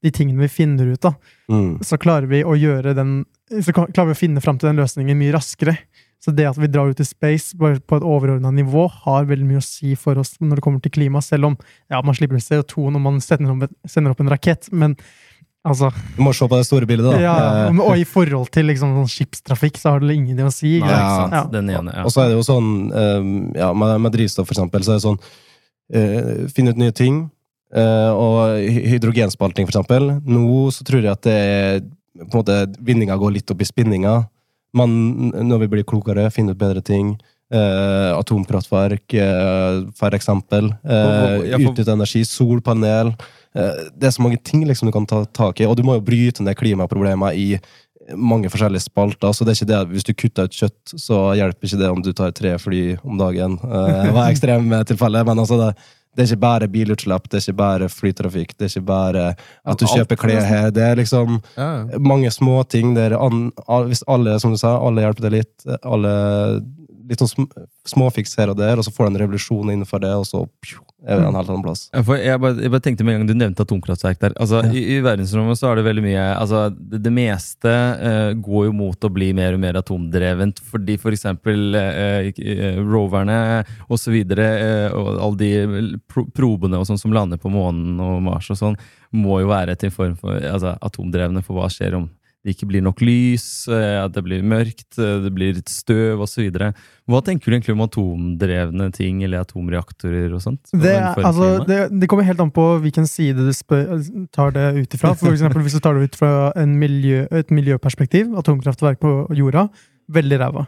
de tingene vi finner ut av, Mm. så klarer vi å gjøre den så klarer vi å finne fram til den løsningen mye raskere. Så det at vi drar ut i space bare på et overordna nivå, har veldig mye å si for oss når det kommer til klima, selv om ja, man slipper ut CO2 når man sender opp, sender opp en rakett, men altså Du må se på det store bildet, da. ja, Eh, Og i forhold til liksom, sånn skipstrafikk, så har det ingenting å si. Nei? Ja. Den ene, ja. Og så er det jo sånn eh, ja, med, med drivstoff, for eksempel, så er det sånn uh, Finne ut nye ting. Eh, og hy- hydrogenspalting, eksempel. Nå så tror jeg at det er på en måte Vinninga går litt opp i spinninga. Men når vi blir klokere, finner ut bedre ting. Eh, atomkraftverk, eh, for eksempel. Eh, Ja, for- Utnytte energi. Solpanel. Eh, det er så mange ting liksom du kan ta tak i, og du må jo bryte ned klimaproblemer i mange forskjellige spalter. så det er ikke det at Hvis du kutter ut kjøtt, så hjelper ikke det om du tar tre fly om dagen. Eh, Det var ekstremtilfelle, men altså det, det er ikke bare bilutslipp, det er ikke bare flytrafikk, det er ikke bare at du kjøper klær her. Det er liksom Ja, mange små ting der an, Hvis alle, som du sa, alle hjelper deg litt, alle litt sånn småfiks her og der, og så får du en revolusjon innenfor det, og så pju, er det en helt annen plass. Jeg, bare, jeg bare tenkte med en gang du nevnte atomkraftverk der. Altså, Ja. i, I verdensrommet så er det veldig mye altså, Det, det meste uh, går jo mot å bli mer og mer atomdrevent. Fordi for eksempel eh, roverne og så videre, uh, og alle de pro probene og sånn som lander på månen og Mars og sånn, må jo være til form for altså, atomdrevne. For hva skjer om det ikke blir nok lys, eh, at det blir mørkt, eh, det blir støv osv. Hva tenker du egentlig om atomdrevne ting, eller atomreaktorer og sånt? Det, altså, det, det kommer helt an på hvilken side du spør, tar det ut ifra. For eksempel hvis du tar det ut fra en miljø, et miljøperspektiv, atomkraftverk på jorda, veldig ræva.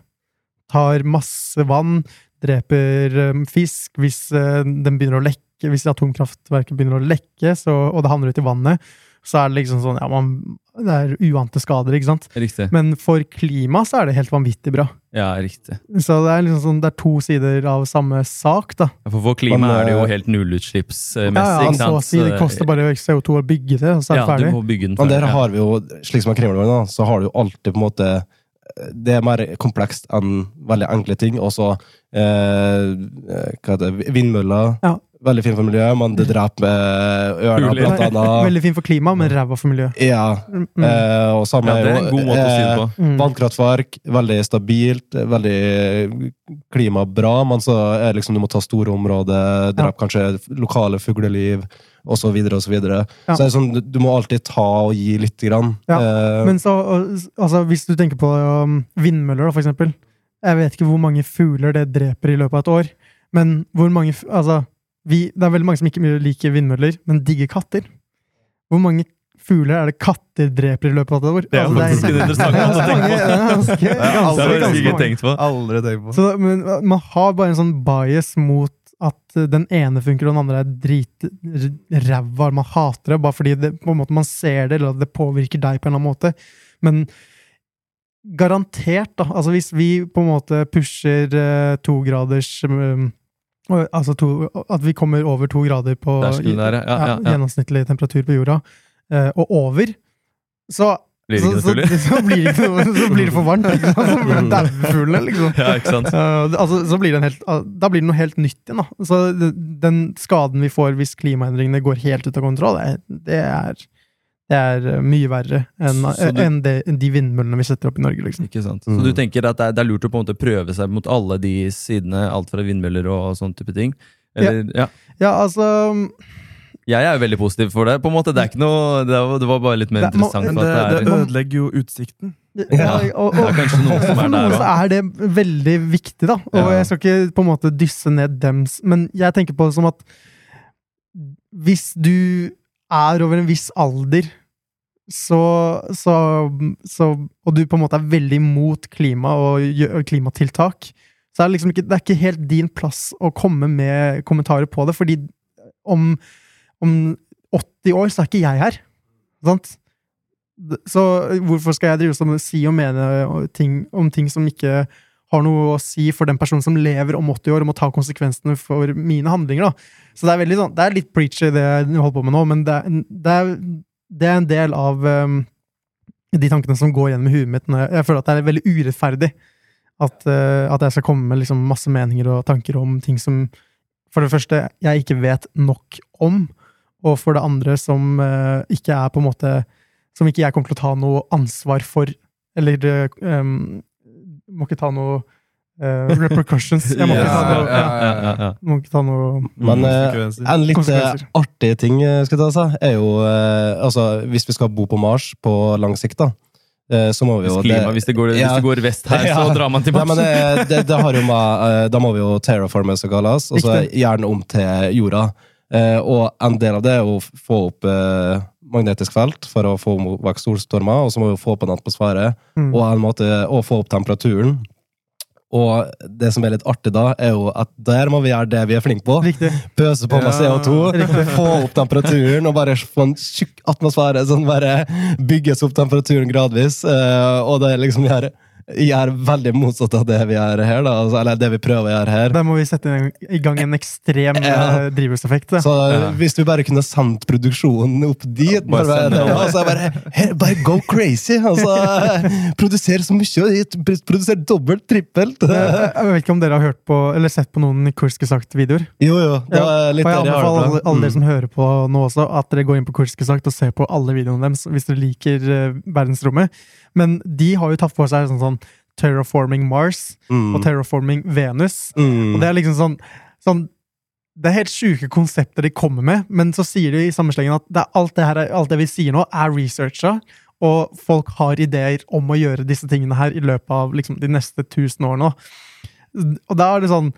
Tar masse vann, dreper um, fisk hvis den begynner å lekke, hvis atomkraftverket begynner å lekke, så, og det havner ut i vannet, så er det liksom sånn, ja, man, det er uante skader, ikke sant? Riktig. Men for klima så er det helt vanvittig bra. Ja, riktig. Så det er liksom sånn, det er to sider av samme sak, da. Ja, For for klima er det jo eh, helt nullutslippsmessig, Ja, ja, ikke så å sant? si, det koster bare CO2 å bygge det, og så er det ja, du ferdig. må bygge den Men der har vi jo, slik som kriminalvern, da, så har du jo alltid på en måte Det er mer komplekst enn veldig enkle ting. Og så eh, hva heter det, vindmøller. Ja. Veldig fint for miljøet, men det dreper ørna, blant annet. Veldig fint for klima, men ræva for miljøet. Ja, Mm. eh, og samme Ja, det er en god måte å si det på. Mm. Vannkraftverk, veldig stabilt, veldig klimabra, men så er det liksom du må ta store områder, drepe kanskje lokale fugleliv, og så videre og så videre. Ja. Så det er sånn, du- du må alltid ta og gi lite grann. Ja, Eh, Men så, altså, hvis du tenker på um, vindmøller, da, for eksempel. Jeg vet ikke hvor mange fugler det dreper i løpet av et år, men hvor mange Altså, vi, det er veldig mange som ikke liker vindmøller, men digger katter. Hvor mange fugler er det katter dreper i løpet av et år? Det er Altså, faktisk en interessant måte å tenke på. [LAUGHS] Det er ganske, Det har jeg aldri tenkt på. Aldri tenkt på. Så, men man har bare en sånn bias mot at uh, den ene funker og den andre er dritræva. Man hater det bare fordi det, på en måte man ser det, eller at det påvirker deg på en eller annen måte. Men garantert, da. Altså hvis vi på en måte pusher uh, to graders um, Altså to, at vi kommer over to grader på der, ja, ja, ja. gjennomsnittlig temperatur på jorda, uh, og over, så Blir det så, så, [LAUGHS] så, blir det ikke noe, så blir det for varmt. Ikke sant? Så blir det daufuglene, liksom. Ja, ikke sant? Uh, altså, så blir det en helt, uh, da blir det noe helt nytt igjen. Da. Så den skaden vi får hvis klimaendringene går helt ut av kontroll, det, det, er, det er uh, mye verre enn enn det, enn de vindmøllene vi setter opp i Norge. Liksom. Ikke sant? Mm. Så du tenker at det er, det er lurt å på en måte prøve seg mot alle de sidene, alt fra vindmøller og sånn type ting? Eller, ja. Ja, altså Jeg er jo veldig positiv for det. på en måte. Det er ikke noe, det var, det var bare litt mer Det interessant. Men det, at det det er, ødelegger jo utsikten. Ja, og, det er kanskje noe som er der så òg. er det veldig viktig, da. Og Ja. jeg skal ikke på en måte dysse ned dems, men jeg tenker på det som at hvis du er over en viss alder, så, så, så Og du på en måte er veldig imot klima og klimatiltak, så er det liksom ikke, det er ikke helt din plass å komme med kommentarer på det, fordi om, om 80 år så er ikke jeg her. Sant? Så hvorfor skal jeg drive som si og mene ting, om ting som ikke har noe å si for den personen som lever om 80 år og må ta konsekvensene for mine handlinger? da. Så det er veldig sånn, det er litt preachy det jeg holder på med nå, men det, er- det, er, det er en del av um, de tankene som går gjennom huet mitt. Jeg, jeg føler at det er veldig urettferdig at, uh, at jeg skal komme med liksom masse meninger og tanker om ting som for det første jeg ikke vet nok om, og for det andre som uh, ikke er på en måte som ikke jeg kommer til å ta noe ansvar for Eller eh, um, Må ikke ta noe Uh, repercussions. [LAUGHS] Jeg må ikke ta noe, ja, ja, ja, ja. må ikke ta noe Men uh, en litt eh, artig ting skal jeg ta seg, er jo uh, altså, Hvis vi skal bo på Mars på lang sikt, da, så må vi Hvis, jo klima, hvis, det går, Ja. hvis det går vest her, [LAUGHS] så drar man til Nei, Mars. men det, det, det med, Da må vi jo terraforme, som galas, og så gjerne om til jorda. Og en del av det er å få opp magnetisk felt for å få vekk solstormer, og så må vi få opp en atmosfære, mm. og en måte å få opp temperaturen. Og det som er litt artig da, er jo at der må vi gjøre det vi er flinke på. Riktig. Pøse på med Ja, CO2, få opp temperaturen og bare få en tjukk atmosfære. Sånn bare bygges opp temperaturen gradvis. eh, og det liksom gjør, gjør veldig motsatt av det vi gjør her, da. Altså, eller det vi prøver å gjøre her. Da må vi sette i gang en ekstrem Ja. eh, drivhuseffekt. Så Ja. hvis vi bare kunne sendt produksjonen opp dit Bare bare, ja. altså, bare, her, bare go crazy! Altså, [LAUGHS] produser så mye. Produser dobbelt, trippelt. Eh, Jeg vet ikke om dere har hørt på, eller sett på noen Kurskesagt-videoer. Jo, jo. Det var litt ja, jeg anbefaler alle, alle dere Mm. som hører på nå også, at dere går inn på Kurskesagt og ser på alle videoene deres hvis dere liker eh, verdensrommet. Men de har jo tatt på seg sånn, sånn Terraforming Mars Mm. og Terraforming Venus. Mm. Og det er liksom sånn, sånn Det er helt sjuke konsepter de kommer med, men så sier de i samme slengen at det er alt, det her, er- alt det vi sier nå, er researcha, og folk har ideer om å gjøre disse tingene her i løpet av liksom, de neste tusen årene. Og da er det sånn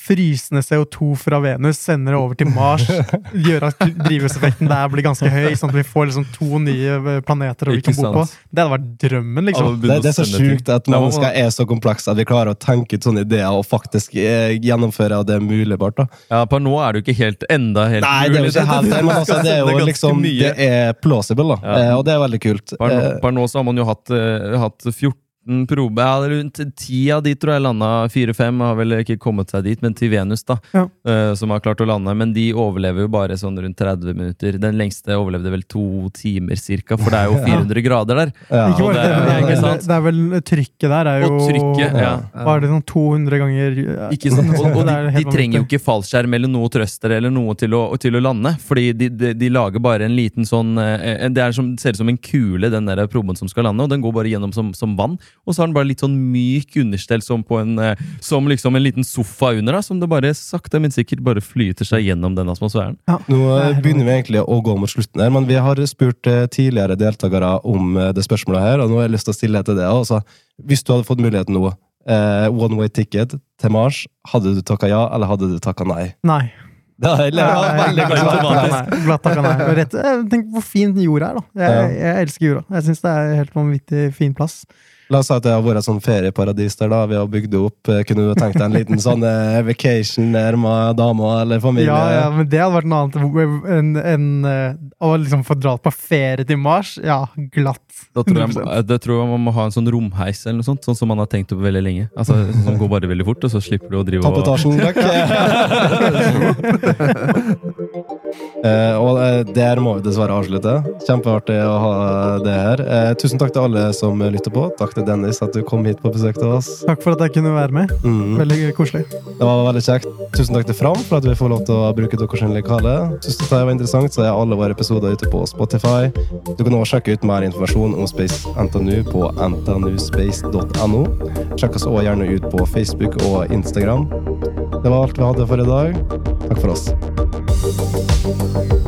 Frysende CO2 fra Venus sender det over til Mars. [LAUGHS] Gjør at drivhuseffekten der blir ganske høy, sånn at vi får liksom to nye planeter og vi kan bo på. Det hadde vært drømmen, liksom. Det, det er så sjukt at mennesker er så komplekse at vi klarer å tenke ut sånne ideer og faktisk eh, gjennomføre det muligbart. da. Ja, per nå er jo ikke helt enda helt Nei, det er jo ikke helt det, men [LAUGHS] altså, det er jo liksom. Det er plausible, da. Ja. Eh, og det er veldig kult. Per nå, Eh, per nå så har man jo hatt, eh, hatt 14 probe, ja, rundt 10 av de tror jeg landa, 4-5 har vel ikke kommet seg dit, men til Venus da, Ja. eh, som har klart å lande, men de overlever jo bare sånn rundt 30 minutter. Den lengste overlevde vel to timer cirka, for det er jo [LAUGHS] 400 grader der. ja. Og det det, er- det, er ikke vel, sant? det er vel trykket der er jo Og trykket, ja. Bare det sånn 200 ganger ja, Ikke sant? [LAUGHS] Og, og de, de trenger jo ikke fallskjerm eller noe trøster eller noe til å, til å lande, fordi de, de, de lager bare en liten sånn eh, Det er som, ser ut som en kule, den der proben som skal lande, og den går bare gjennom som, som vann. Og så har den bare litt sånn myk understell som på en eh, Som liksom en liten sofa under, da, som det bare sakte, men sikkert bare flyter seg gjennom den atmosfæren. Nå er begynner vi egentlig å gå mot slutten her, men vi har spurt eh, tidligere deltakere om eh, det spørsmålet her, og nå har jeg lyst til å stille det til deg også. Hvis du hadde fått muligheten nå, eh, one way ticket til Mars, hadde du takka ja, eller hadde du takka nei? Nei. Det er veldig eh, tenk hvor fin jorda er, da. Jeg, jeg elsker jorda. Jeg syns det er en helt vanvittig fin plass. La oss si at det har vært sånn ferieparadis der, da. Vi har bygd det opp. Eh, Kunne du tenkt deg en liten sånn eh, vacation der med dama eller familie? Ja, ja, men det hadde vært noe annet enn enn, eh, å liksom få dratt på ferie til Mars. Ja, glatt. Da tror jeg, det tror jeg man må ha en sånn romheis eller noe sånt, sånn som man har tenkt på veldig lenge. Altså, Som går bare veldig fort, og så slipper du å drive Ta på og etasjen, takk. [LAUGHS] [LAUGHS] Eh, og eh, der må vi dessverre avslutte. Kjempeartig å ha det her. Eh, tusen takk til alle som lytter på. Takk til Dennis at du kom hit på besøk til oss. Takk for at jeg kunne være med. Mm. Veldig koselig. Det var veldig kjekt. Tusen takk til Fram for at vi får lov til å bruke deres lokale. Syns du det var interessant, så er alle våre episoder ute på Spotify. Du kan også sjekke ut mer informasjon om Space NTNU på ntnuspace.no. Sjekk oss også gjerne ut på Facebook og Instagram. Det var alt vi hadde for i dag. Takk for oss. Thank you.